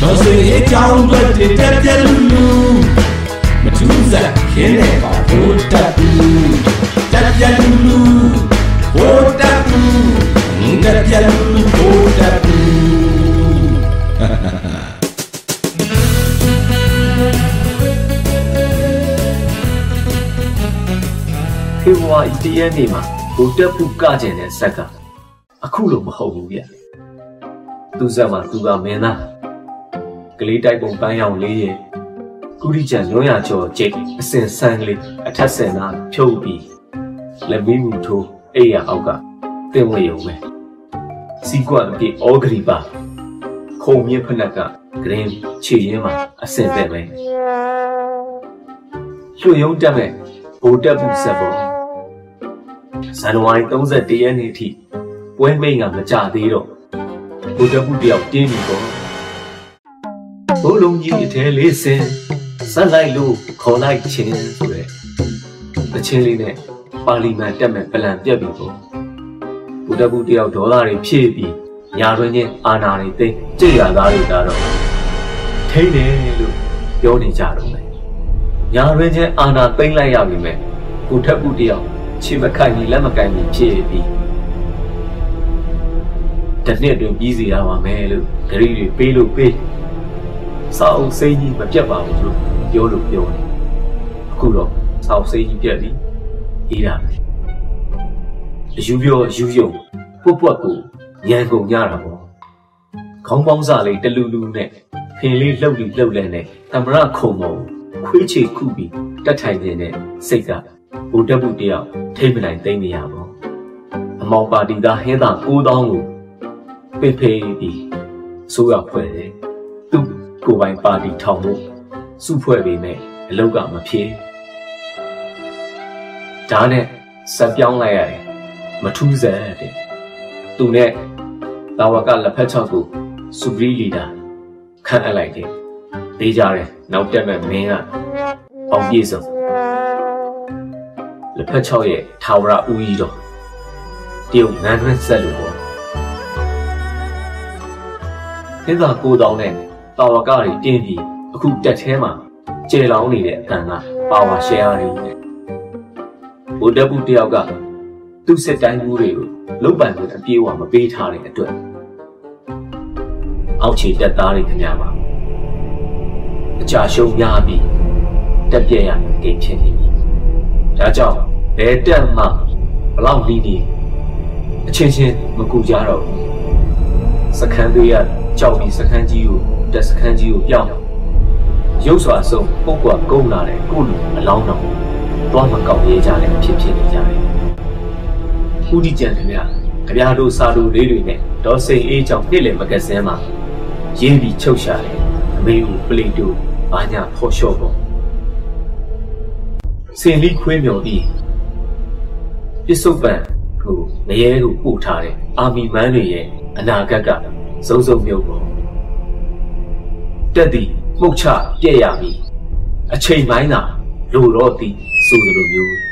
တော်စင်အကြောင်းတွေတက်ပြက်လူလူမထူးစားခင်းတဲ့ပါဘိုးတက်ဘူးတ က်ပြက်လူလူဘိုးတက်ဘူးတက်ပြက်လူလူဘိုးတက်ဘူးဖေဖော်ဝါရီတရက်နေ့မှာကိုတက်ဖို့ကကြင်တဲ့ဇက်ကအခုလိုမဟုတ်ဘူးဗျသူဇက်မှာသူကမင်းသားကလေးတိုက်ပုံပန်းရောင်လေးရဲ့ကုရိချံလွန်းရကျော်ကျိတ်အစင်ဆန်းကလေးအထက်ဆင်နာဖြုတ်ပြီးလက်မီးမူထိုးအိယာအောက်ကတင်ဝေရုံပဲစီကွတ်အပြည့်ဩဂရီပါခုံမြင့်ဖက်ကဂရင်းခြေရင်းမှာအစင်ပဲပဲရွှေရုံတက်မဲ့ဘိုတက်ဘူးဆက်ပေါ် ဇန်နဝါရီ31ရက်နေ့ထိပွဲမိတ်ကမကြသေးတော့ဘိုတက်ဘူးတယောက်တင်းပြီပေါ့ဘိုးလုံးကြီးအထဲလေးစင်ဆက်လိုက်လို့ခေါ်လိုက်ခြင်းဆိုတဲ့တချင်းလေးနဲ့ပါလီမန်တက်မဲ့ပလန်ပြက်ပြီပေါ့ဘုဒ္ဓဘုတယောက်ဒေါ်လာတွေဖြည့်ပြီးညာတွင်ချင်းအာနာတွေသိကြည်ရသားတွေဒါတော့ထိနေလို့ပြောနေကြတော့မယ်ညာတွင်ချင်းအာနာသိမ့်လိုက်ရပြီမဲ့ဘုဒ္ဓဘုတယောက် ခြေမခိုင်ကြီးလက်မကိုင်ကြီးဖြည့်ပြီးတနှစ်အတွင်းပြီးစီရပါမယ်လို့ဂရီတွေပေးလို့ပေးစာအုပ်စိမ်းကြီးမပြတ်ပါဘူးလို့ပြောလို့ပြောတယ်အခုတော့စာအုပ်စိမ်းကြီးပြတ်ပြီအေးတာပဲအယူပြောယူယုံပွတ်ပွက်ကိုရန်ကုန်ကြတာပေါ့ခေါင်းပေါင်းစာလေးတလူလူနဲ့ဖင်လေးလှုပ်ပြီးလှုပ်လဲနဲ့တမရခုံမုံခွေးချေခုပြီးတက်ထိုင်နေတဲ့စိတ်က ဘူတက်ဘူးတယောက်ထိမနိုင်သိမ့်နေရပေါ့အမောင်ပါတီသားဟင်းသား9000ကိုဖေးဖေးပြီးဆိုးရဖွဲ့တယ်သူ့ကိုပိုင်ပါတီထောင်ဖို့စုဖွဲ့ပေမဲ့အလောက်ကမဖြေဒါနဲ့ဆက်ပြောင်းလိုက်ရတယ်မထူးစက်တဲ့သူနဲ့တာဝကလက်ဖက်ချောက်ကိုစူပရီလီဒါခန့်အပ်လိုက်တယ်ဒေးကြတယ်နောက်တက်မဲ့မင်းကအောင်ပြေဆုံး လက်ဖက်ချောက်ရဲ့ထာဝရဦးကြီးတော်တရုတ်နန်းတွင်းဆက်လို့ပေါ့သင်္သာကိုတောင်းနဲ့တာဝကတွေတင်းပြီးအခုတက်ထဲမှာကျေလောင်းနေတဲ့အတန်ကပါဝါရှယ်ယာတွေနဲ့ဘုဒ္ဓဘုတယောက်ကသူ့စစ်တိုင်းမှုတွေကိုလုတ်ပိုင်ခွင့်အပြေးအဝမပေးထားတဲ့အတွက်အောက်ခြေတက်သားတွေခင်ဗျာပါအကြရှုံးများပြီးတက်ပြက်ရကိဖြစ်နေပြီဒါကြောင့် ဘယ်တက်မှဘလောက်ပြီးနေအချင်းချင်းမကူကြတော့စခန်းတွေကကြောက်ပြီးစခန်းကြီးကိုတက်စခန်းကြီးကိုပြောင်းရုပ်စွာဆုံးပုတ်ကွာကုန်းလာတဲ့ကိုလူအလောင်းတော်သွားမကောက်ရဲကြတဲ့ဖြစ်ဖြစ်နေကြတယ်။ဦးဒီကြံခင်ဗျာကြပြားတို့စာတို့လေးတွေနဲ့ဒေါ်စိန်အေးကြောင့်နေ့လည်မကစင်းမှာရင်းပြီးချုပ်ရှာတယ်အမေကိုပလိတူဘာညာဖော်လျှော့ပေါ့စင်လီခွေးမြော်ပြီး ပစ္စုပန်ကိုငရဲကိုပို့ထားတဲ့အာမီမန်းတွေရဲ့အနာဂတ်ကစုံစုံမျိုးပေါ့တက်သည်မှုတ်ချပြက်ရပြီအချိန်ပိုင်းသာလိုတော့သည်ဆိုသလိုမျိုး